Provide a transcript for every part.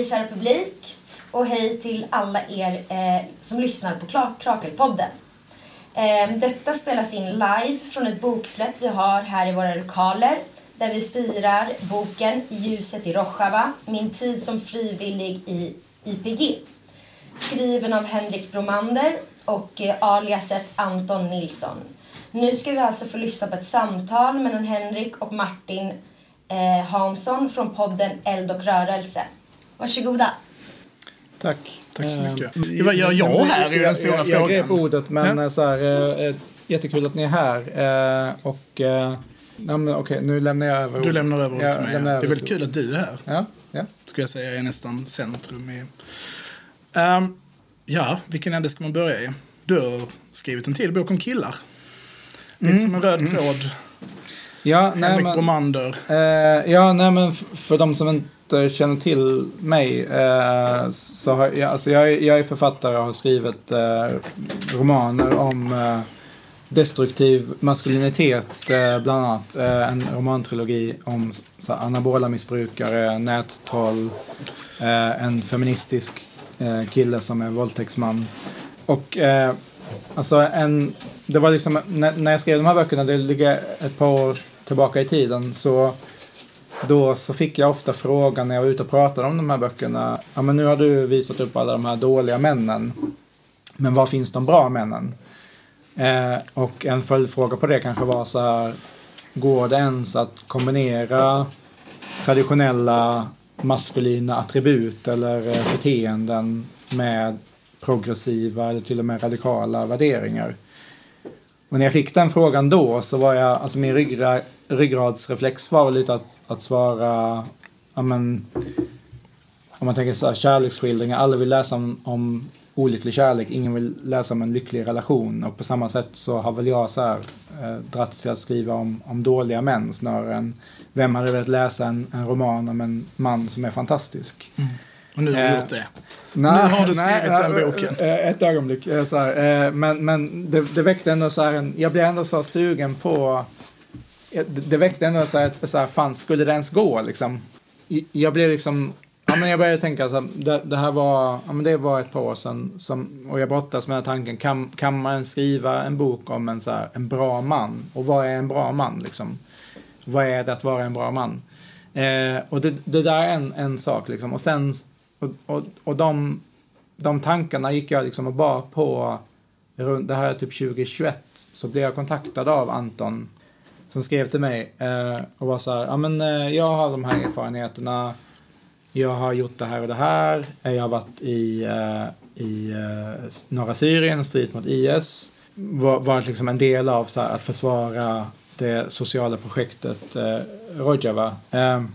Hej kära publik och hej till alla er eh, som lyssnar på Kla- Krakelpodden. Eh, detta spelas in live från ett boksläpp vi har här i våra lokaler där vi firar boken Ljuset i Rojava, min tid som frivillig i YPG. Skriven av Henrik Bromander och eh, aliaset Anton Nilsson. Nu ska vi alltså få lyssna på ett samtal mellan Henrik och Martin eh, Hansson från podden Eld och rörelse. Varsågoda. Tack. Tack så Eh, mycket. Vad gör jag här är den jag, stora jag, jag grep frågan. ordet men Ja. eh, så här, eh, jättekul att ni är här. Och ja, men, okej, nu lämnar jag över Du lämnar över ordet Jag till mig. Det är väldigt kul att du är här. Ja, ja. Ska jag säga är nästan centrum i... Ehm, ja, vilken ände ska man börja i? Du har skrivit en till bok om killar. Lite som en röd tråd. Ja nej, Henrik men, Bromander. eh, ja, nej, men för de som inte känner till mig eh, så har jag, alltså jag, är- jag är författare och har skrivit eh, romaner om eh, destruktiv maskulinitet, eh, bland annat. Eh, en romantrilogi om så här, anabola missbrukare, nättroll, eh, en feministisk eh, kille som är våldtäktsman. Och eh, alltså en, det var liksom, när, när jag skrev de här böckerna, det ligger ett par år tillbaka i tiden, så då så fick jag ofta frågan när jag var ute och pratade om de här böckerna. Ja men nu har du visat upp alla de här dåliga männen. Men var finns de bra männen? Eh, och en följdfråga på det kanske var så här. Går det ens att kombinera traditionella maskulina attribut eller eh, beteenden med progressiva eller till och med radikala värderingar? Och när jag fick den frågan då så var jag, alltså min ryggra, ryggradsreflex var väl lite att, att svara, ja men, om man tänker så här, kärleksskildringar, alla vill läsa om, om olycklig kärlek, ingen vill läsa om en lycklig relation. Och på samma sätt så har väl jag så här, eh, dragits till att skriva om, om dåliga män snarare än vem hade velat läsa en, en roman om en man som är fantastisk. Mm. Och nu har du Eh, gjort det. Nej, har du skrivit den nej, boken. eh, Ett ögonblick. eh, Så här, eh, men men det, det väckte ändå så här en, jag blev ändå så sugen på, eh, det, väckte ändå så här, ett- så här, fan skulle det ens gå liksom? Jag blev liksom, ja men jag började tänka så här, det, det här var, ja men det var ett par år sedan som, och jag brottas med den här tanken, kan, kan man skriva en bok om en så här, en bra man? Och vad är en bra man liksom? Vad är det att vara en bra man? Eh, och det, det där är en, en sak liksom. Och sen, och, och, och de, de tankarna gick jag liksom och bar på, runt, det här är typ 2021, så blev jag kontaktad av Anton som skrev till mig eh, och var så här, ja men eh, jag har de här erfarenheterna, jag har gjort det här och det här, eh, jag har varit i, eh, i eh, norra Syrien, strid mot IS, var, varit liksom en del av så här, att försvara det sociala projektet eh, Rojava. Ehm,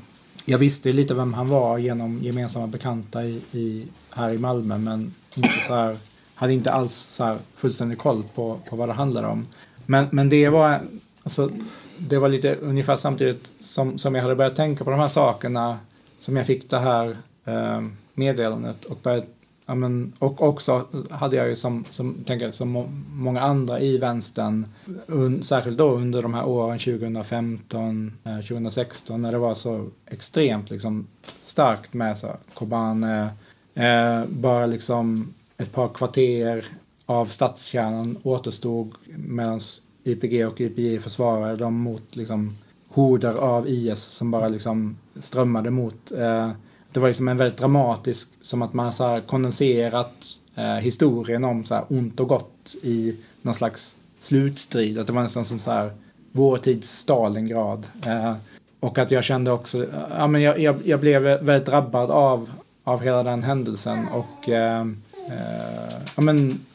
jag visste ju lite vem han var genom gemensamma bekanta i, i, här i Malmö men inte så här, hade inte alls så här fullständig koll på, på vad det handlade om. Men, men det var alltså, det var lite ungefär samtidigt som, som jag hade börjat tänka på de här sakerna som jag fick det här eh, meddelandet och började Ja, men, och också hade jag ju som, som, tänker, som många andra i vänstern, un, särskilt då under de här åren 2015, eh, 2016 när det var så extremt liksom, starkt med så, Kobane, eh, bara liksom ett par kvarter av stadskärnan återstod medan YPG och YPJ försvarade dem mot liksom, horder av IS som bara liksom strömmade mot eh, det var liksom en väldigt dramatisk, som att man så kondenserat eh, historien om så här ont och gott i någon slags slutstrid. Att det var nästan som så här vår tids Stalingrad. Eh, och att jag kände också, eh, ja men jag, jag, jag blev väldigt drabbad av, av hela den händelsen och eh, eh, ja men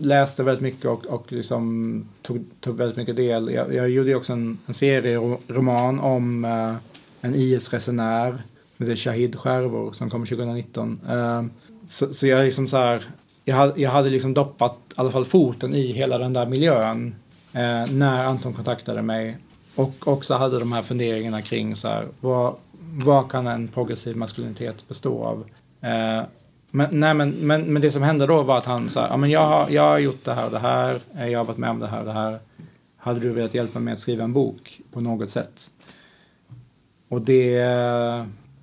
läste väldigt mycket och, och liksom tog, tog väldigt mycket del. Jag, jag gjorde ju också en, en serieroman om eh, en IS-resenär med det Shahid Skärvor som kom 2019. Uh, eh, så, så jag liksom så här, jag hade, jag hade liksom doppat i alla fall foten i hela den där miljön uh, när Anton kontaktade mig och också hade de här funderingarna kring så här, vad, vad kan en progressiv maskulinitet bestå av? Uh, men, nej, men, men, men det som hände då var att han sa, ja men jag har, jag har gjort det här och det här, jag har varit med om det här och det här. Hade du velat hjälpa mig att skriva en bok på något sätt? Och det,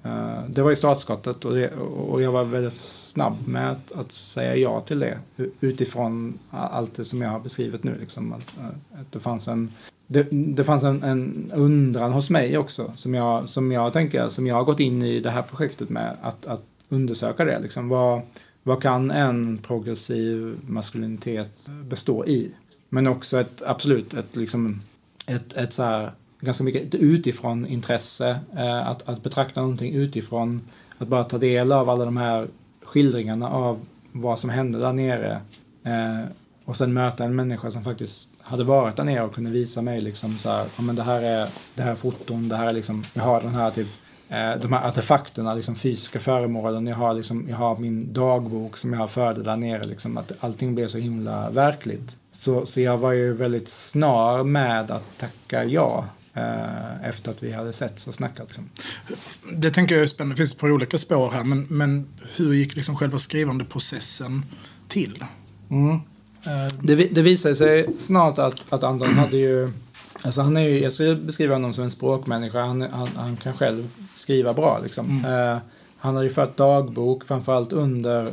Eh, det var i startskottet och, det, och jag var väldigt snabb med att, att, säga ja till det utifrån allt det som jag har beskrivit nu. Liksom, att, eh, att det fanns en det, det fanns en, en, undran hos mig också som jag, som jag tänker, som jag har gått in i det här projektet med att, att undersöka det. Liksom, vad, vad kan en progressiv maskulinitet bestå i? Men också ett, absolut, ett, liksom, ett, ett så här, ganska mycket ett utifrån intresse. Eh, att, att betrakta någonting utifrån. Att bara ta del av alla de här skildringarna av vad som hände där nere. Eh, och sen möta en människa som faktiskt hade varit där nere och kunde visa mig liksom så här, ja men det här är, det här är foton, det här är liksom, jag har den här typ Eh, de här artefakterna, liksom fysiska föremålen. Jag har, liksom, jag har min dagbok som jag förde där nere. Liksom, att allting blev så himla verkligt. Så, så jag var ju väldigt snar med att tacka ja. Eh, efter att vi hade sett och snackat. Liksom. Det tänker jag är spännande. Det finns ett par olika spår här. Men, men hur gick liksom själva skrivandeprocessen till? Mm. Eh. Det, det visade sig snart att, att Anton hade ju Alltså han är ju, jag skulle beskriva honom som en språkmänniska. Han, han, han kan själv skriva bra. Liksom. Mm. Uh, han har ju fört dagbok, framförallt under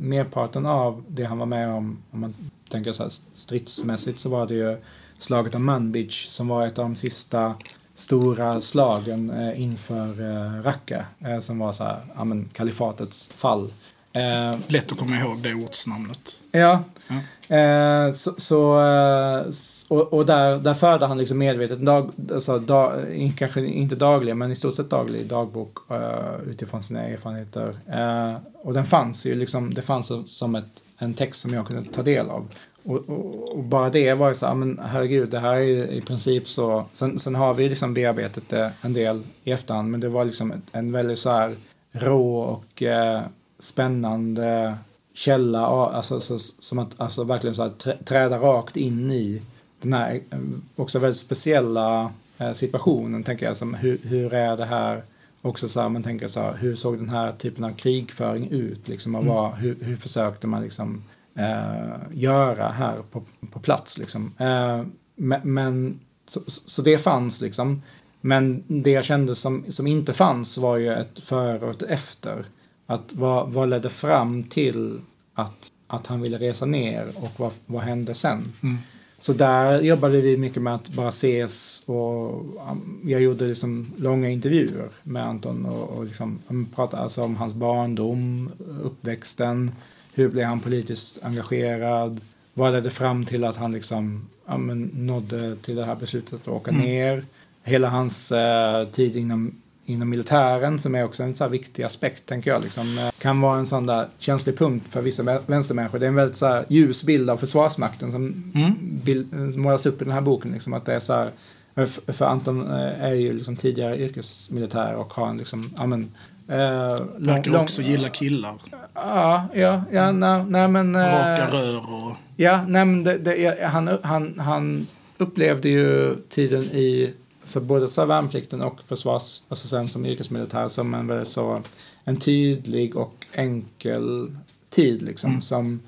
merparten av det han var med om. Om man tänker så här stridsmässigt så var det ju slaget om Manbij som var ett av de sista stora slagen eh, inför eh, Raqqa. Eh, som var så här, ja men kalifatets fall. Eh, Lätt att komma ihåg det ortsnamnet. Ja. ja. Eh, så, så eh, och, och, där, där förde han liksom medvetet dag, alltså dag, kanske inte dagligen men i stort sett daglig dagbok utifrån sina erfarenheter. Och den fanns ju liksom, det fanns som ett, en text som jag kunde ta del av. Och, och, och bara det var ju så här, men herregud, det här är i princip så. Sen, sen har vi liksom bearbetat det en del i efterhand, men det var liksom en väldigt så här rå och uh, spännande källa, alltså, så, som att alltså, verkligen så här, träda rakt in i den här eh, också väldigt speciella eh, situationen, tänker jag. Som, hur, hur är det här? Också så här, man tänker så här, hur såg den här typen av krigföring ut? Liksom, och vad, hur, hur försökte man liksom, eh, göra här på, på plats? Liksom? Eh, men, men så, så, det fanns liksom. Men det jag kände som, som inte fanns var ju ett före och ett efter. Att vad, vad ledde fram till att, att han ville resa ner och vad, vad hände sen? Mm. Så där jobbade vi mycket med att bara ses och jag gjorde liksom långa intervjuer med Anton och, och liksom, pratade alltså om hans barndom, uppväxten, hur blev han politiskt engagerad, vad ledde fram till att han liksom ja, men, nådde till det här beslutet att åka mm. ner. Hela hans eh, tid inom inom militären som är också en så viktig aspekt, tänker jag. Liksom, eh, kan vara en sån där känslig punkt för vissa vänstermänniskor. Det är en väldigt så här, ljus bild av Försvarsmakten som mm. bild, målas upp i den här boken. Liksom, att det är så här, för Anton eh, är ju liksom tidigare yrkesmilitär och har en liksom, ja men, Eh, Verkar lång, också gilla killar. Ja, ja, ja, mm. nej, nej men... Raka eh, rör och... Ja, nej men det, det, han, han, han upplevde ju tiden i så både så värnplikten och försvars, alltså sen som yrkesmilitär som en väldigt så en tydlig och enkel tid liksom. Mm. Som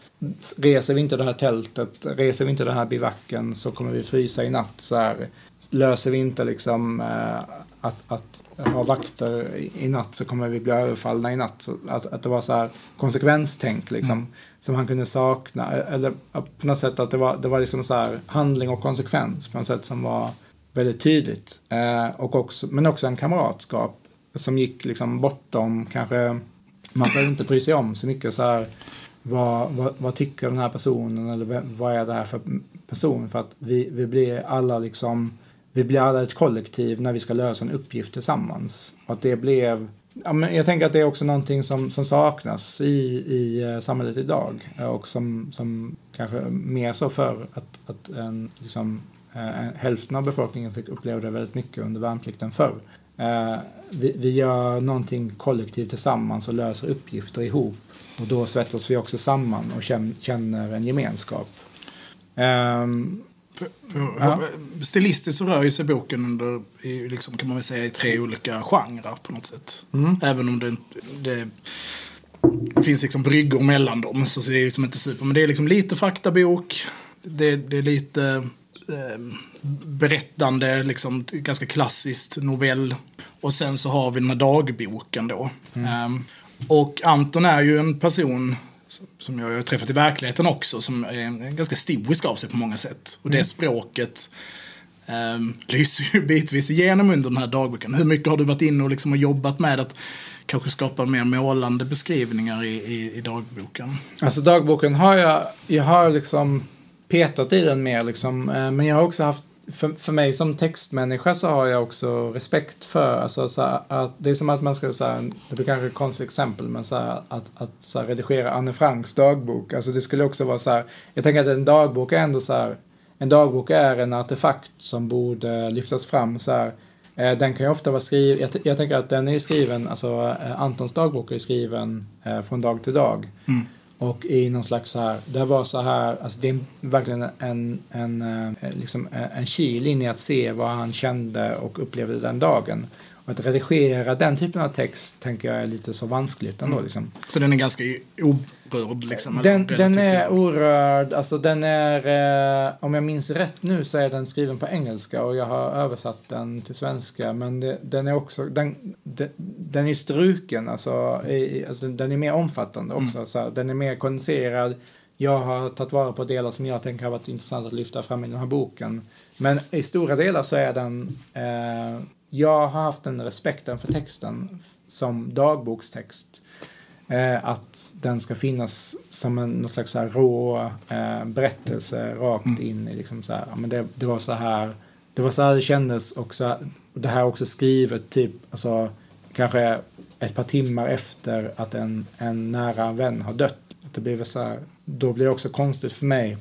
reser vi inte det här tältet, reser vi inte den här bivacken så kommer vi frysa i natt. Så här, löser vi inte liksom äh, att, att ha vakter i natt så kommer vi bli överfallna i natt. Så att, att det var så här konsekvenstänk liksom. Mm. Som han kunde sakna. Eller på något sätt att det var, det var liksom så här handling och konsekvens på något sätt som var väldigt tydligt. Eh, och också, men också en kamratskap som gick liksom bortom kanske, man behöver inte bry sig om så mycket så här, vad, vad, vad, tycker den här personen eller vad är det här för person? För att vi, vi blir alla liksom, vi blir alla ett kollektiv när vi ska lösa en uppgift tillsammans. Och att det blev, ja, men jag tänker att det är också någonting som, som saknas i, i eh, samhället idag. Och som, som kanske mer så för att, att en liksom, Eh, hälften av befolkningen fick uppleva det väldigt mycket under värnplikten förr. Eh, vi, vi gör någonting kollektivt tillsammans och löser uppgifter ihop. Och då svettas vi också samman och känner en gemenskap. Um, ja. Stilistiskt så rör ju sig boken under, liksom, kan man väl säga, i tre olika genrer på något sätt. Mm. Även om det, det, det, finns liksom bryggor mellan dem så är det liksom inte super. Men det är liksom lite faktabok, det, det är lite eh, berättande, liksom ganska klassiskt novell. Och sen så har vi den här dagboken då. Um, och Anton är ju en person som jag har träffat i verkligheten också, som är ganska stoisk av sig på många sätt. Och det språket um, lyser ju bitvis igenom under den här dagboken. Hur mycket har du varit inne och, liksom och jobbat med att kanske skapa mer målande beskrivningar i, i, i dagboken? Alltså dagboken har jag, jag har liksom petat i den mer liksom, eh, men jag har också haft för, för mig som textmänniska så har jag också respekt för, alltså så här, att det är som att man skulle säga, det blir kanske ett konstigt exempel, men så här, att, att så här, redigera Anne Franks dagbok, alltså det skulle också vara så här, jag tänker att en dagbok är ändå så här, en dagbok är en artefakt som borde lyftas fram så här, eh, den kan ju ofta vara skriven, jag, jag, tänker att den är skriven, alltså eh, Antons dagbok är skriven eh, från dag till dag. Mm. Och i någon slags så här, det var så här, alltså det är verkligen en, en, eh, liksom eh, en kil in i att se vad han kände och upplevde den dagen. Att redigera den typen av text tänker jag är lite så vanskligt ändå. Mm. Liksom. Så den är ganska orörd? Liksom, den, den är orörd, alltså den är, eh, om jag minns rätt nu så är den skriven på engelska och jag har översatt den till svenska. Men det, den är också, den, den, den är struken, alltså, i, alltså, den är mer omfattande också. Mm. Så den är mer kondenserad. Jag har tagit vara på delar som jag tänker har varit intressant att lyfta fram i den här boken. Men i stora delar så är den eh, jag har haft den respekten för texten som dagbokstext. Eh, att den ska finnas som en någon slags så rå eh, berättelse rakt mm. in i liksom så här, men det, det, var så här, det var så här det kändes och så, det här också skrivet typ, alltså kanske ett par timmar efter att en, en nära vän har dött. Att det blev så här, då blir det också konstigt för mig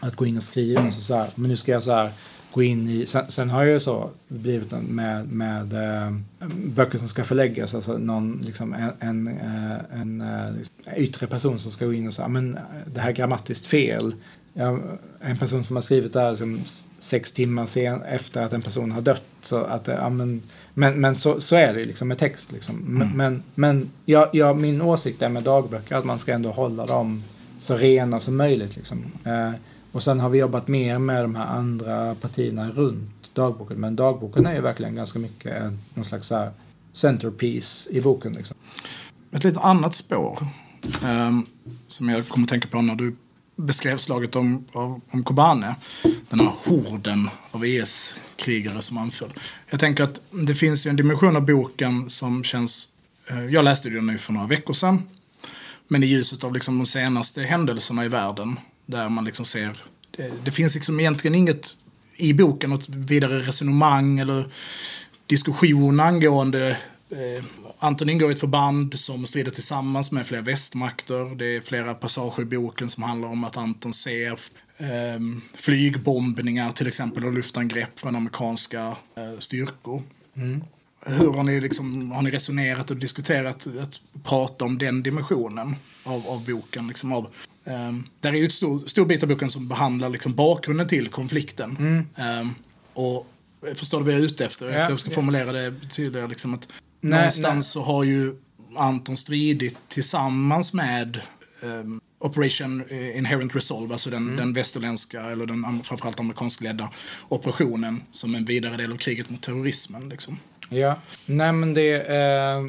att gå in och skriva mm. så här, men nu ska jag så här gå in i, sen, sen har ju så blivit med, med äh, böcker som ska förläggas, alltså någon, liksom en, en, äh, en äh, yttre person som ska gå in och säga, men det här är grammatiskt fel. Ja, en person som har skrivit det här liksom sex timmar sen, efter att en person har dött. Så att, ja, men men, men så, så är det liksom med text. Liksom. Mm. Men, men ja, ja, min åsikt är med dagböcker att man ska ändå hålla dem så rena som möjligt. Liksom. Eh, och sen har vi jobbat mer med de här andra partierna runt dagboken. Men dagboken är ju verkligen ganska mycket någon slags här centerpiece i boken. Liksom. Ett lite annat spår um, som jag kommer att tänka på när du beskrev slaget om, om, om Kobane. Den här horden av e IS-krigare som anföll. Jag tänker att det finns ju en dimension av boken som känns... Uh, jag läste den nu för några veckor sedan. Men i ljuset av liksom de senaste händelserna i världen där man liksom ser, det, det finns liksom egentligen inget i boken något vidare resonemang eller diskussion angående eh, Anton ingår i ett förband som strider tillsammans med flera västmakter. Det är flera passager i boken som handlar om att Anton ser eh, flygbombningar till exempel och luftangrepp från amerikanska eh, styrkor. Mm. Hur har ni, liksom, har ni resonerat och diskuterat att prata om den dimensionen av, av boken? Liksom av Um, där är ju ett stor, stor bit av boken som behandlar liksom bakgrunden till konflikten. Mm. Um, och förstår du vad jag är ute efter? Ja, jag ska, formulera det tydligare. Liksom att nej, någonstans nej. så har ju Anton stridit tillsammans med um, Operation eh, Inherent Resolve, alltså den, mm. den västerländska eller den framförallt amerikanskledda operationen som en vidare del av kriget mot terrorismen. Liksom. Ja, nej men det, eh,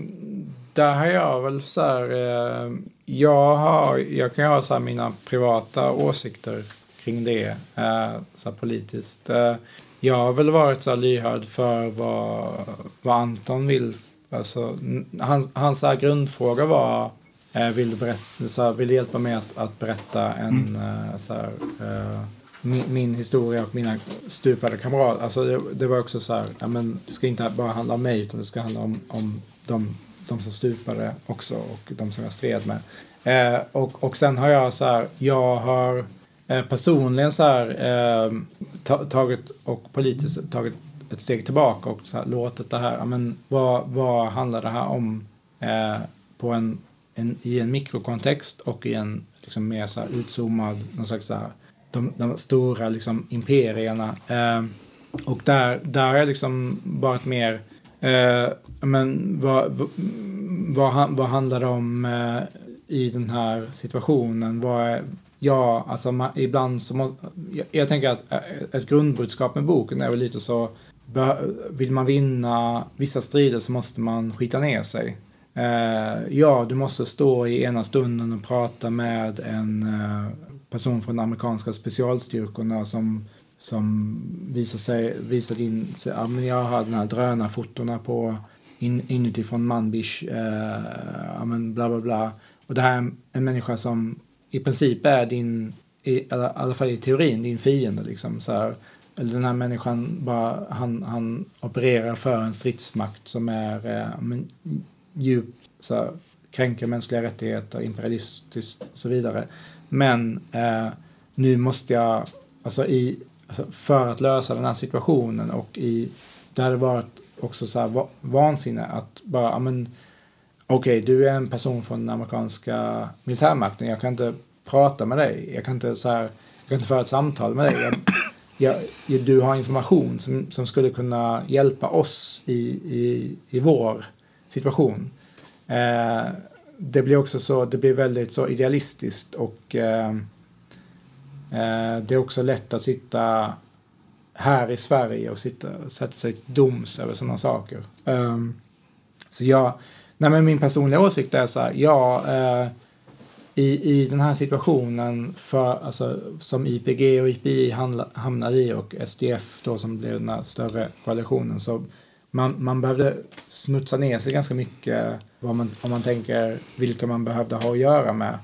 där har jag väl så här, eh, jag, har, jag kan ha så här mina privata åsikter kring det, eh, så politiskt. Eh, jag har väl varit så här lyhörd för vad, vad Anton vill. Alltså, hans, hans här grundfråga var eh, vill, berätta, så här, vill hjälpa mig att, att berätta en mm. Eh, så här, eh, min, min, historia och mina stupade kamrater. Alltså det, det, var också så här, ja, men det ska inte bara handla om mig utan det ska handla om, om de de som stupade också och de som jag stred med. Eh, och, och sen har jag så här, jag har eh, personligen så här eh, tagit och politiskt tagit ett steg tillbaka och så här, låtit det här, men vad, vad handlar det här om eh, på en, en, i en mikrokontext och i en liksom mer så här utzoomad, någon slags så här, de, de stora liksom imperierna. Eh, och där, där har jag liksom varit mer Eh, men vad, vad, vad handlar det om eh, i den här situationen? Vad är, ja, alltså man, ibland så må, jag, jag tänker att eh, ett grundbudskap med boken är väl lite så vill man vinna vissa strider så måste man skita ner sig. Uh, ja, du måste stå i ena stunden och prata med en uh, person från amerikanska specialstyrkorna som, som visar, sig, visade in sig. Ja, men jag har den här drönarfotona på in, inuti från Manbish. Eh, ja, men bla bla bla. Och det här är en människa som i princip är din, i alla fall i teorin, din fiende. Liksom, så här. Eller den här människan bara, han, han opererar för en stridsmakt som är eh, men, djupt så här, kränker mänskliga rättigheter, imperialistiskt och så vidare. Men eh, nu måste jag, alltså, i, alltså, för att lösa den här situationen och i, det hade varit också så här vansinne att bara, ja men okej, okay, du är en person från den amerikanska militärmakten, jag kan inte prata med dig, jag kan inte, så här, jag kan inte föra ett samtal med dig. Jag, jag, du har information som, som skulle kunna hjälpa oss i, i, i vår situation. Eh, det blir också så, det blir väldigt så idealistiskt och eh, eh, det är också lätt att sitta här i Sverige och sitta, sätta sig till doms över sådana saker. Um, så jag, nej men min personliga åsikt är så här, ja, eh, i, i den här situationen för, alltså, som IPG och IPI hamnar i och SDF då som blev den här större koalitionen så man, man behövde smutsa ner sig ganska mycket vad man, om man tänker vilka man behövde ha att göra med.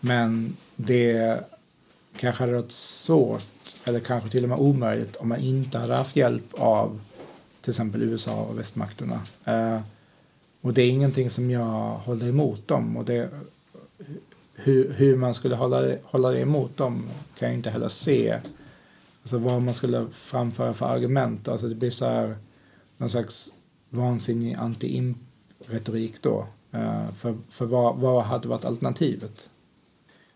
Men det kanske hade varit svårt eller kanske till och med omöjligt om man inte hade haft hjälp av till exempel USA och västmakterna. Eh, och det är ingenting som jag håller emot dem. Och det, hur, hur man skulle hålla det, hålla det emot dem kan jag inte heller se. Alltså vad man skulle framföra för argument. Alltså det blir så här någon slags vansinnig anti-imp-retorik då. Eh, för för vad, vad hade varit alternativet?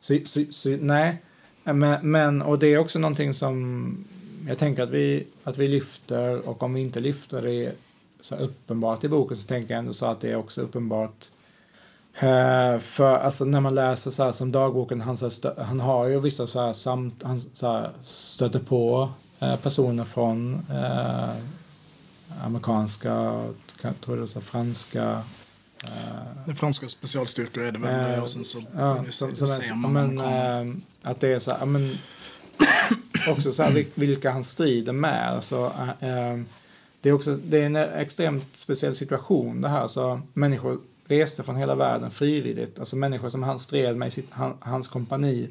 Så, så, så nej, eh, men, men, och det är också någonting som jag tänker att vi, att vi lyfter och om vi inte lyfter det så uppenbart i boken så tänker jag ändå så att det är också uppenbart Uh, för alltså när man läser så här som dagboken, han, så här, han har ju vissa så här samt, han så här, stöter på uh, personer från uh, amerikanska, tror det så franska. Uh, franska specialstyrkor är det väl, och sen så, ja, så, så, ser man men, att det är så här, men också så här vilka han strider med. Alltså, det är också det är en extremt speciell situation det här. Så människor reste från hela världen frivilligt. Alltså människor som han stred med i sitt, han, hans kompani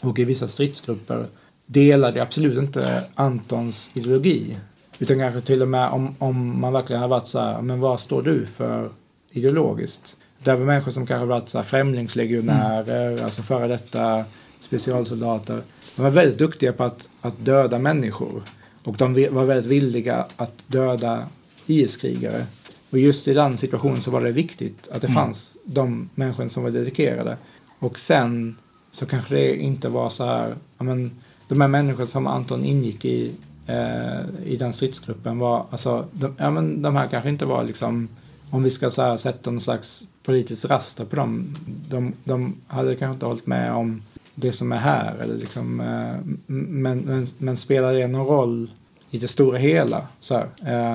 och i vissa stridsgrupper delade absolut inte Antons ideologi. Utan kanske till och med om, om man verkligen har varit så här, men vad står du för ideologiskt? Det var människor som kanske varit så här främlingslegionärer, mm. alltså före detta specialsoldater. De var väldigt duktiga på att, att döda människor. Och de var väldigt villiga att döda IS-krigare. Och just i den situationen så var det viktigt att det mm. fanns de människor som var dedikerade. Och sen så kanske det inte var så här, men de här människorna som Anton ingick i, Eh, i den stridsgruppen var, alltså, de, ja men de här kanske inte var liksom, om vi ska så här, sätta någon slags politisk raster på dem, de, de hade kanske inte hållit med om det som är här, eller liksom, eh, men, men, men spelar det någon roll i det stora hela? Så här,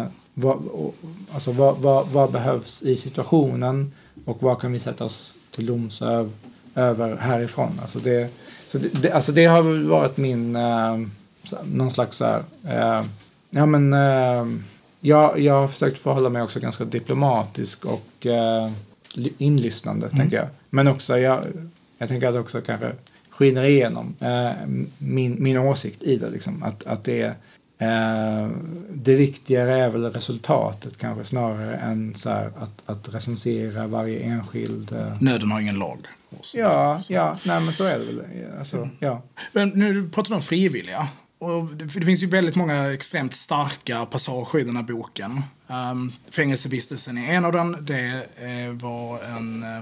eh, vad, alltså vad, vad, vad, behövs i situationen och vad kan vi sätta oss till doms över, över härifrån. Alltså det, så det, det, alltså det har väl varit min, eh, någon slags så här, eh, ja men eh, jag, jag har försökt förhålla mig också ganska diplomatisk och eh, inlyssnande mm. tänker jag. Men också, jag, jag tänker att det också kanske skiner igenom eh, min, min åsikt i det liksom. Att, att det är Eh, det viktigare är väl resultatet kanske snarare än så här, att, att recensera varje enskild... Eh... Nöden har ingen lag. Ja, ja nej, men så är det väl. Alltså, mm. ja. Men nu pratar vi om frivilliga. Och det, finns ju väldigt många extremt starka passager i den här boken. Um, fängelsevistelsen är en av dem. Det eh, var en, eh,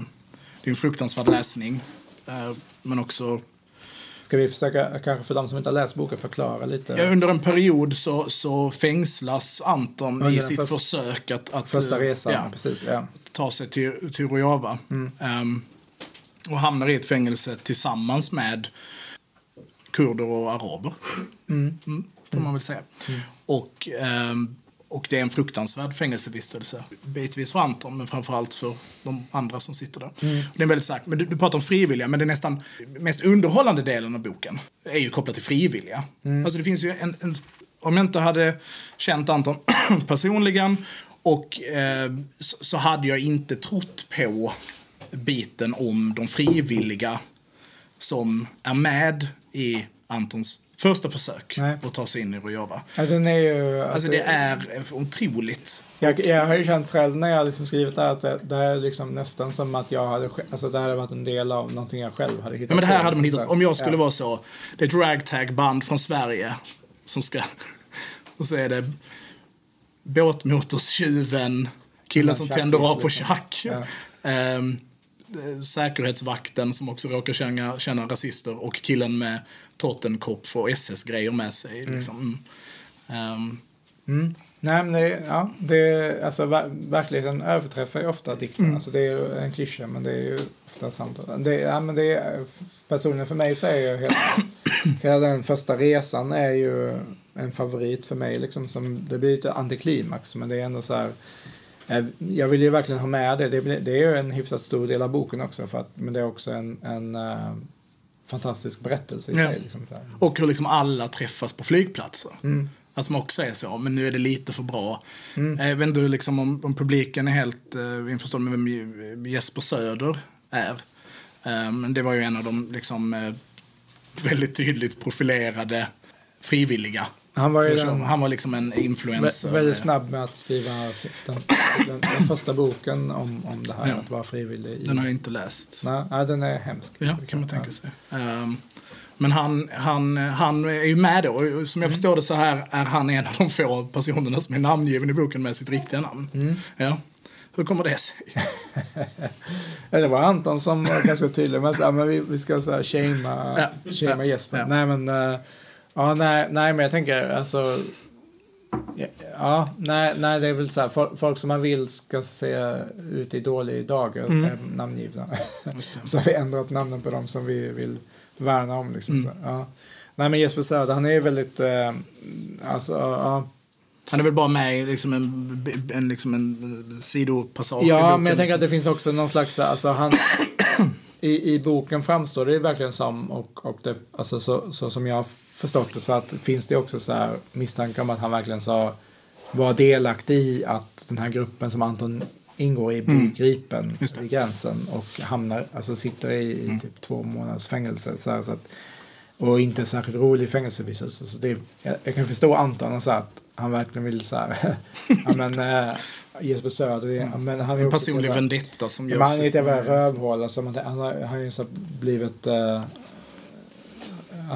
det är en fruktansvärd läsning. Uh, men också Ska vi försöka, kanske för de som inte har läst boken, förklara lite? Ja, under en period så, så fängslas Anton under i sitt första, försök att, att första resan, ja, precis, ja. ta sig till, till Rojava. Mm. Um, Och hamnar i ett fängelse tillsammans med kurder och araber. Mm. får man väl säga. Och, ehm, och det är en fruktansvärd fängelsevistelse. Bitvis för Anton, men framförallt för de andra som sitter där. Det är väldigt stark, men du, du pratar om frivilliga, men den nästan mest underhållande delen av boken är ju kopplat till frivilliga. Alltså det finns ju en, en om jag inte hade känt Anton personligen och eh, så, så hade jag inte trott på biten om de frivilliga som är med i Antons första försök Nej. att ta sig in i Rojava. Ja, den är ju... Alltså det är otroligt. Jag, jag har ju känt själv när jag liksom skrivit det här att det, det här är liksom nästan som att jag hade, alltså det här hade varit en del av någonting jag själv hade hittat Ja, men det här på. hade man hittat. Om jag skulle Ja. vara så, det är ett ragtag-band från Sverige som ska... Och så är det båtmotorstjuven, killen som tänder av på tjack. Ja. Eh, säkerhetsvakten som också råkar känna, känna rasister och killen med Tottenkopf och SS-grejer med sig. Liksom. Mm. Ehm, Nej, men det, ja, det, alltså, ver- verkligheten överträffar ju ofta dikten. Mm. Alltså, det är ju en klyscha, men det är ju ofta sant. Det, ja, men det är, personligen för mig så är ju hela, hela den första resan är ju en favorit för mig. Liksom, som, det blir lite antiklimax, men det är ändå så här. Eh, Jag vill ju verkligen ha med det. Det, är ju en hyfsat stor del av boken också. För att, men det är också en, en eh, fantastisk berättelse i Ja. sig. Liksom, och hur liksom alla träffas på flygplatser. Mm. Alltså som också är så, men nu är det lite för bra. Eh, Jag vet inte liksom, om, om publiken är helt uh, införstådd med vem Je- Jesper Söder är. Eh, Men det var ju en av de liksom, eh, väldigt tydligt profilerade frivilliga. Han var ju den, Han var liksom en influencer. Vä- väldigt snabb med att skriva den, den, den första boken om, om det här Ja. att vara frivillig. I, Den har jag inte läst. nej, nej, den är hemsk. Ja, det kan man tänka sig. Ehm, men han, han, han är ju med då. Och Som jag Mm. förstår det så här är han en av de få personerna som är namngiven i boken med sitt riktiga namn. Mm. Ja. Hur kommer det sig? Det var Anton som var ganska tydlig med att ja, men vi, vi ska så här shamea, Ja. shamea. Jesper. Ja. Nej, men, eh, ja, nej, nej, men jag tänker alltså. Ja, nej, nej, det är väl så här. Folk, folk som man vill ska se ut i dålig Mm. är namngivna. Just det. Så har vi ändrat namnen på dem som vi vill värna om. Liksom. Mm. Ja. Nej men Jesper Söder, han är väldigt, eh, alltså, ja. Han är väl bara med i liksom en, en, liksom en sidopassage Ja, boken, men jag tänker liksom. att det finns också någon slags, alltså han, i, i boken framstår det verkligen som, och, och det, alltså så, så som jag förstått det, så att finns det också så här misstankar om att han verkligen så var delaktig i att den här gruppen som Anton ingår i blir gripen Mm. Det. Mm. vid gränsen och hamnar, alltså sitter i, i typ två månaders fängelse. Så här, så att, och inte särskilt rolig fängelsevistelse. Så det, jag, jag kan förstå Anton så här, att han verkligen vill så här, ja men äh, Jesper Söder, det- men han är En personlig vendetta som Ja, gör men han är ett jävla sig- rövhål. Alltså, han han har ju så blivit... eh,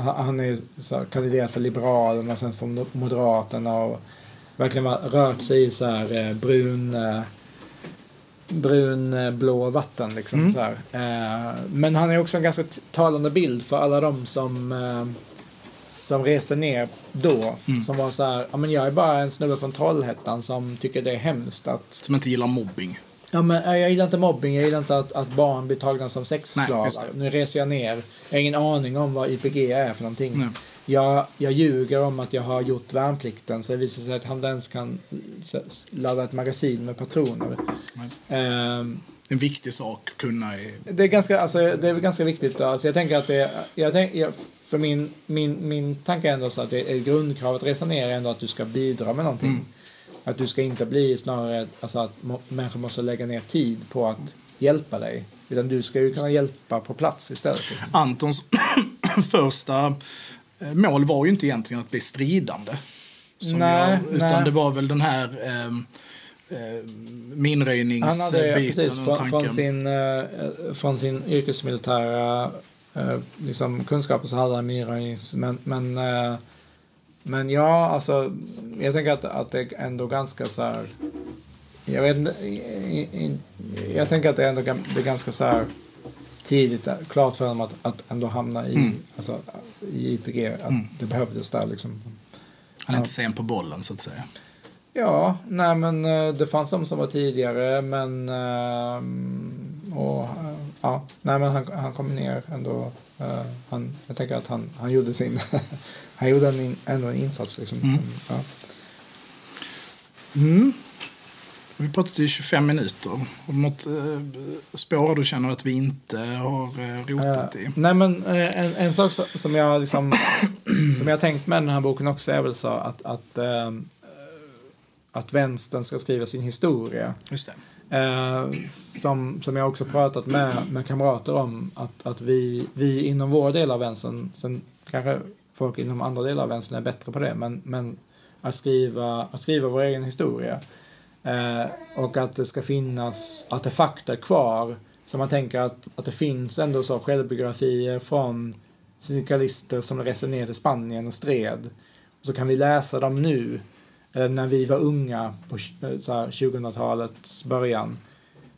han är ju så här kandiderat för Liberalerna, sen för Mo- Moderaterna och verkligen rört sig i så här eh, brun... eh, brun eh, blå vatten liksom Mm. så här. Men han är också en ganska talande bild för alla de som som reser ner då. Mm. Som var så här, ja men jag är bara en snubbe från Trollhättan som tycker det är hemskt att Som inte gillar mobbing. Ja, men jag gillar inte mobbing, jag gillar inte att, att barn blir tagna som sexslavar. Nu reser jag ner. Jag har ingen aning om vad YPG är för någonting. Nej. Jag, jag ljuger om att jag har gjort värnplikten så det visar sig att han inte ens kan ladda ett magasin med patroner. Ehm, En viktig sak att kunna i... det är ganska, alltså, det är ganska viktigt. Alltså, jag tänker att det, jag tänk, jag, för min, min, min tanke är ändå så att det är grundkravet att resa ner är ändå att du ska bidra med någonting. Mm. Att du ska inte bli snarare alltså att människor måste lägga ner tid på att hjälpa dig. Utan du ska ju kunna hjälpa på plats istället. Antons första eh, mål var ju inte egentligen att bli stridande. Nej, jag, utan nej. det var väl den här eh, eh, minröjningsbiten Han hade precis från, från, sin, eh, från sin yrkesmilitära eh, liksom, kunskaper så hade han minröjnings... Men, men, eh, men ja, alltså jag tänker att, att det är ändå ganska så här... Jag vet inte... Jag tänker att det är ändå det är ganska så här tidigt där, klart för honom att, att ändå hamna i, Mm. alltså, i IPG. Att det behövdes där liksom. Han är inte sen på bollen så att säga. Ja, nej men eh, det fanns de som var tidigare men ehm, och, ja, nej men han, han kom ner ändå. Han, jag tänker att han, han gjorde sin, han gjorde en in, ändå en insats liksom. Mm. Ja. Mm. Vi pratat i 25 minuter. Har du något eh, spår du känner att vi inte har eh, rotat i? Nej men eh, en, en sak som jag liksom, som jag har tänkt med den här boken också är väl så att, att, eh, att vänstern ska skriva sin historia. Just det. Eh, som, som jag också pratat med, med kamrater om att, att vi, vi inom vår del av vänstern, sen kanske folk inom andra delar av vänstern är bättre på det, men, men att, skriva, att skriva vår egen historia. Eh, och att det ska finnas artefakter kvar. Så man tänker att, att det finns ändå så självbiografier från syndikalister som reser ner till Spanien och stred. Och så kan vi läsa dem nu, eller när vi var unga på eh, 2000-talets början.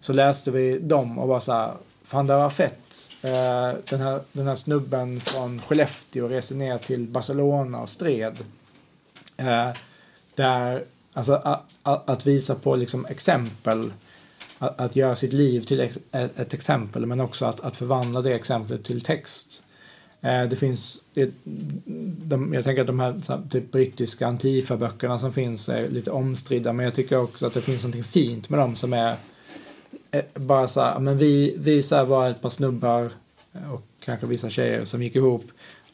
Så läste vi dem och var så här, fan det var fett. Eh, den, här, den här snubben från Skellefteå reser ner till Barcelona och stred. Eh, där, alltså att visa på liksom exempel, att, att göra sitt liv till ett, ett exempel, men också att, att förvandla det exemplet till text. Eh, det finns, de, jag tänker att de här, här typ brittiska Antifa-böckerna som finns är lite omstridda, men jag tycker också att det finns något fint med dem som är bara så här, men vi, vi så var ett par snubbar eh, och kanske vissa tjejer som gick ihop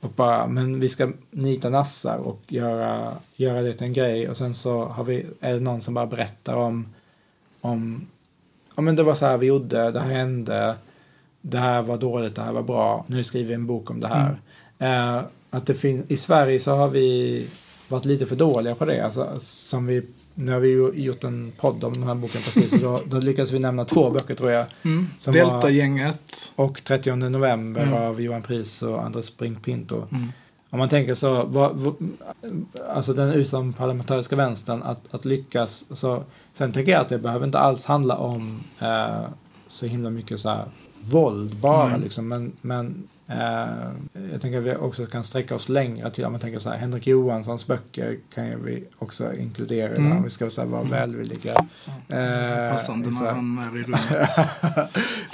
och bara, men vi ska nita nassar och göra, göra det till en grej och sen så har vi, är det någon som bara berättar om, om, ja men det var så här vi gjorde, det här hände, det här var dåligt, det här var bra, nu skriver vi en bok om det här. Eh, att det fin- I Sverige så har vi varit lite för dåliga på det. Alltså, som vi, nu har vi ju gjort en podd om den här boken precis och då, då lyckades vi nämna två böcker tror jag. Mm. Delta-gänget. Och 30 november Mm. av Johan Pris och Andres Brink Pinto. Mm. Om man tänker så, vad, vad, alltså den utomparlamentariska vänstern, att, att lyckas. Så, sen tänker jag att det behöver inte alls handla om eh, så himla mycket så här, våld bara. Liksom, men men jag tänker att vi också kan sträcka oss längre till, om man tänker så här, Henrik Johanssons böcker kan ju vi också inkludera Mm. om vi ska så här, vara välvilliga. Eh, Passande när han är i rummet.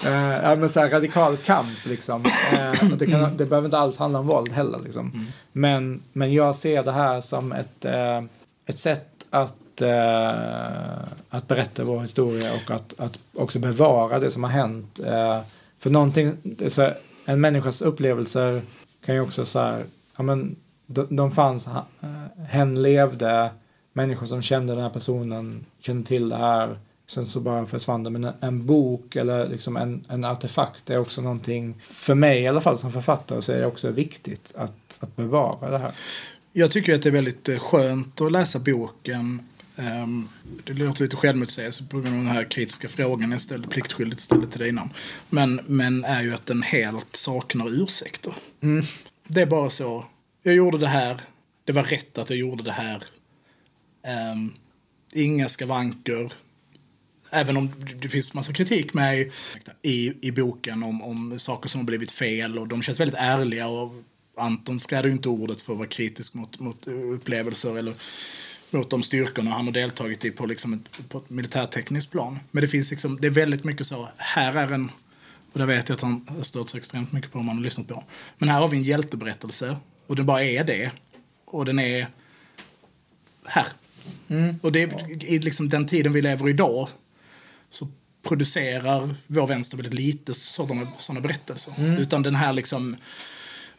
Eh, ja, men så här radikal kamp liksom. Eh, det, kan, det behöver inte alls handla om våld heller liksom. Mm. Men, men jag ser det här som ett, eh, ett sätt att, eh, att berätta vår historia och att, att också bevara det som har hänt. Eh, för någonting, så en människas upplevelser kan ju också så här, ja men de, de fanns, eh, hen levde, människor som kände den här personen kände till det här. Sen så bara försvann det. Men en, bok eller liksom en, en artefakt är också någonting, för mig i alla fall som författare, så är det också viktigt att, att bevara det här. Jag tycker att det är väldigt eh, skönt att läsa boken. Ehm, det låter lite självmotsägelse på grund av den här kritiska frågan jag ställde, pliktskyldigt ställde till dig innan. Men, men är ju att den helt saknar ursäkter. Mm. Det är bara så. Jag gjorde det här. Det var rätt att jag gjorde det här. Ehm, inga skavanker. Även om det finns massa kritik med i, i boken om, om saker som har blivit fel och de känns väldigt ärliga och Anton skräder ju inte ordet för att vara kritisk mot, mot upplevelser eller mot de styrkorna han har deltagit i på, liksom ett, på ett militärtekniskt plan. Men det finns liksom, det är väldigt mycket så, här är en, och det vet jag att han har stört sig extremt mycket på om man har lyssnat på. Men här har vi en hjälteberättelse och den bara är det. Och den är här. Och det är i liksom den tiden vi lever i idag så producerar vår vänster väldigt lite sådana, sådana berättelser. Utan den här liksom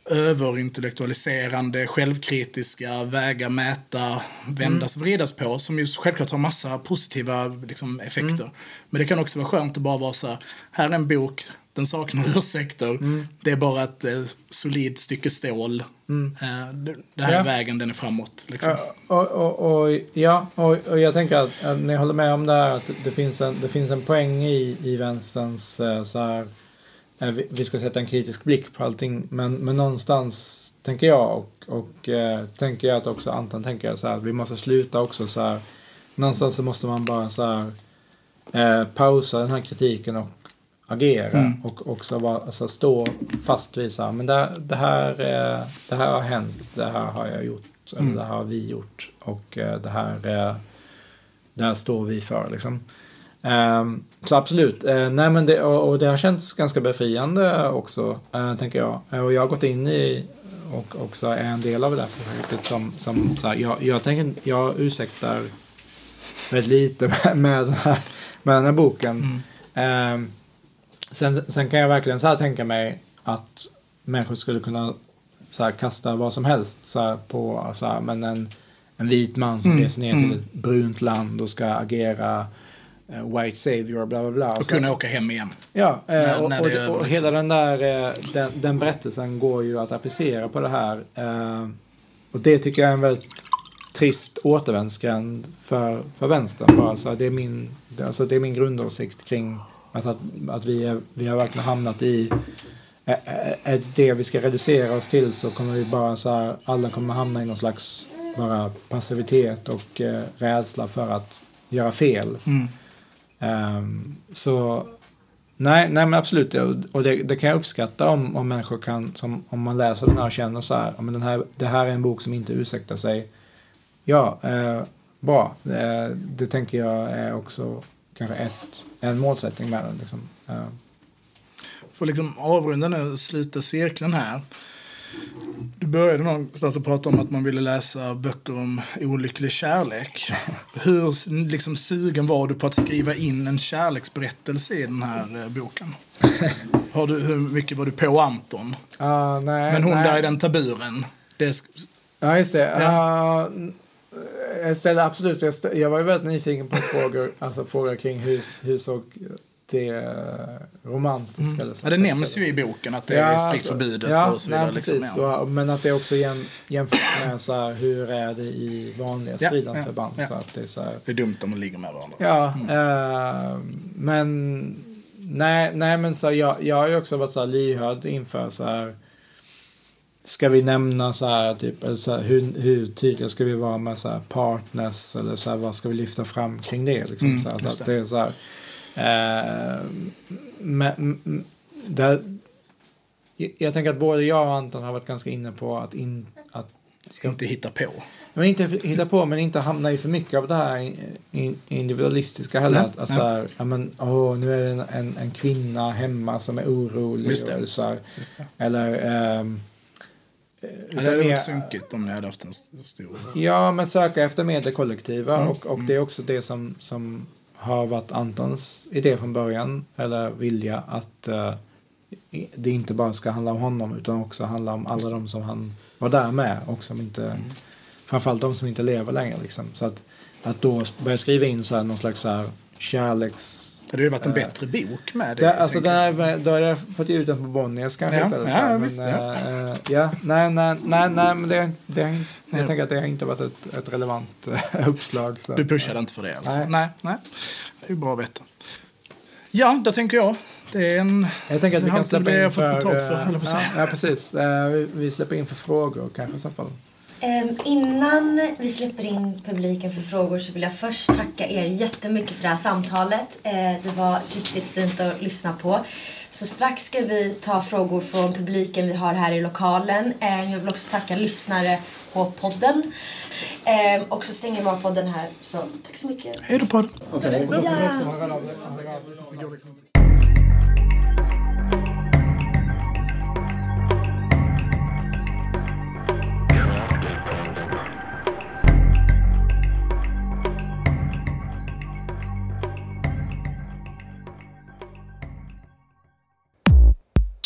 överintellektualiserande, självkritiska, väga, mäta, vändas, vridas på som ju självklart har massa positiva liksom, effekter. Men det kan också vara skönt att bara vara så här, här är en bok, den saknar ursäkter, det är bara ett eh, solidt stycke stål. Eh, det, det här Ja. är vägen, den är framåt. Liksom. Ja, och, och, och, ja, och, och jag tänker att, att ni håller med om det här att det finns en, det finns en poäng i, i vänsterns eh, så här, vi, vi ska sätta en kritisk blick på allting, men, men någonstans tänker jag och, och eh, tänker jag att också Anton tänker så här, vi måste sluta också så här, någonstans så måste man bara så här eh, pausa den här kritiken och agera Mm. och också vara, alltså, stå fast vid så här, men det, det, här, eh, det här har hänt, det här har jag gjort, Mm. eller det här har vi gjort och eh, det här, eh, det här står vi för liksom. Um, så absolut. Uh, nej, men det, och, och, det har känts ganska befriande också, uh, tänker jag. Uh, och jag har gått in i och också är en del av det här projektet som, som så här, jag, jag, tänker, jag ursäktar väldigt lite med, med, den, här, med den här boken. Mm. Um, sen, sen kan jag verkligen så här tänka mig att människor skulle kunna så här, kasta vad som helst så här, på så här, men en, en vit man som mm. reser ner till mm. ett brunt land och ska agera white savior, bla bla bla. Och, kunna åka hem igen. Ja, uh, när, och, när och, och, och hela den där uh, den, den berättelsen går ju att applicera på det här. och det tycker jag är en väldigt trist återvändsgränd för, för vänstern. Bara. Så det, är min, alltså det är min grundåsikt kring alltså att, att vi, är, vi har verkligen hamnat i är det vi ska reducera oss till så kommer vi bara så här, alla kommer hamna i någon slags bara passivitet och eh, rädsla för att göra fel. Mm. Um, så nej, nej men absolut, och det, det, kan jag uppskatta om, om människor kan, som, om man läser den här och känner så här, men den här, det här är en bok som inte ursäktar sig. Ja, eh, bra. det, det tänker jag är också kanske ett, en målsättning med den. Liksom. Eh för att liksom avrunda nu och sluta cirkeln här. Du började någonstans att prata om att man ville läsa böcker om olycklig kärlek. Hur liksom, sugen var du på att skriva in en kärleksberättelse i den här eh, boken? Har du, hur mycket var du på Anton? Uh, nej, Men hon nej. där i den taburen. Det ja, just det. Ja. Uh, jag ställde absolut, jag, ställde, jag var väldigt nyfiken på frågor, alltså frågor kring hur, hur såg det romantiska. Mm. Eller ja, det nämns ju i boken att det ja, är strikt alltså, förbjudet ja, och så vidare. Nej, liksom, precis, ja. men att det också jäm, jämfört med så här, hur är det i vanliga stridande ja. Så att det, är så här, dumt om de ligger med varandra. Ja, mm. äh, men nej, nej men så här, jag, jag har ju också varit så här lyhörd inför så här Ska vi nämna så här, typ, eller så här, hur, hur tydliga ska vi vara med så här partners eller så här, vad ska vi lyfta fram kring det? Liksom, mm, så här, så att det är så här, Eh, men, där, jag tänker att både jag och Anton har varit ganska inne på att, in, att ska inte hitta på. Men inte hitta på, men inte hamna i för mycket av det här individualistiska heller. Nej, att, nej. Här, ja, men, åh, nu är det en, en, en, kvinna hemma som är orolig. Just det. Eller, så här, eller ähm, det hade varit sunkigt om ni hade haft en stor... Ja, men söka efter mer det kollektiva. Mm. Och, och det är också det som, som har varit Antons idé från början, eller vilja, att uh, det inte bara ska handla om honom utan också handla om alla de som han var där med och som inte, mm. framförallt de som inte lever längre. Liksom. Så att, att då börja skriva in så här, någon slags så här, kärleks det hade ju varit en bättre bok med det. det alltså där, då hade jag fått ge ut den på Bonniers kanske. Ja, istället, ja, men, visst, ja. Äh, ja, nej, nej, nej, nej, men det, det, jag ja. tänker att det har inte varit ett, ett relevant äh, uppslag. Så. Du pushade inte för det alltså? Nej. nej, nej. Det är ju bra att veta. Ja, då tänker jag. Det är en... Jag tänker att vi kan släppa in för... för ja, ja, precis. Vi släpper in för frågor kanske i så fall. Um, innan vi släpper in publiken för frågor så vill jag först tacka er jättemycket för det här samtalet. Uh, det var riktigt fint att lyssna på. Så strax ska vi ta frågor från publiken vi har här i lokalen. Uh, jag vill också tacka lyssnare på podden. Uh, och så stänger vi av podden här. Så tack så mycket. Hej då podden. Okay. Ja.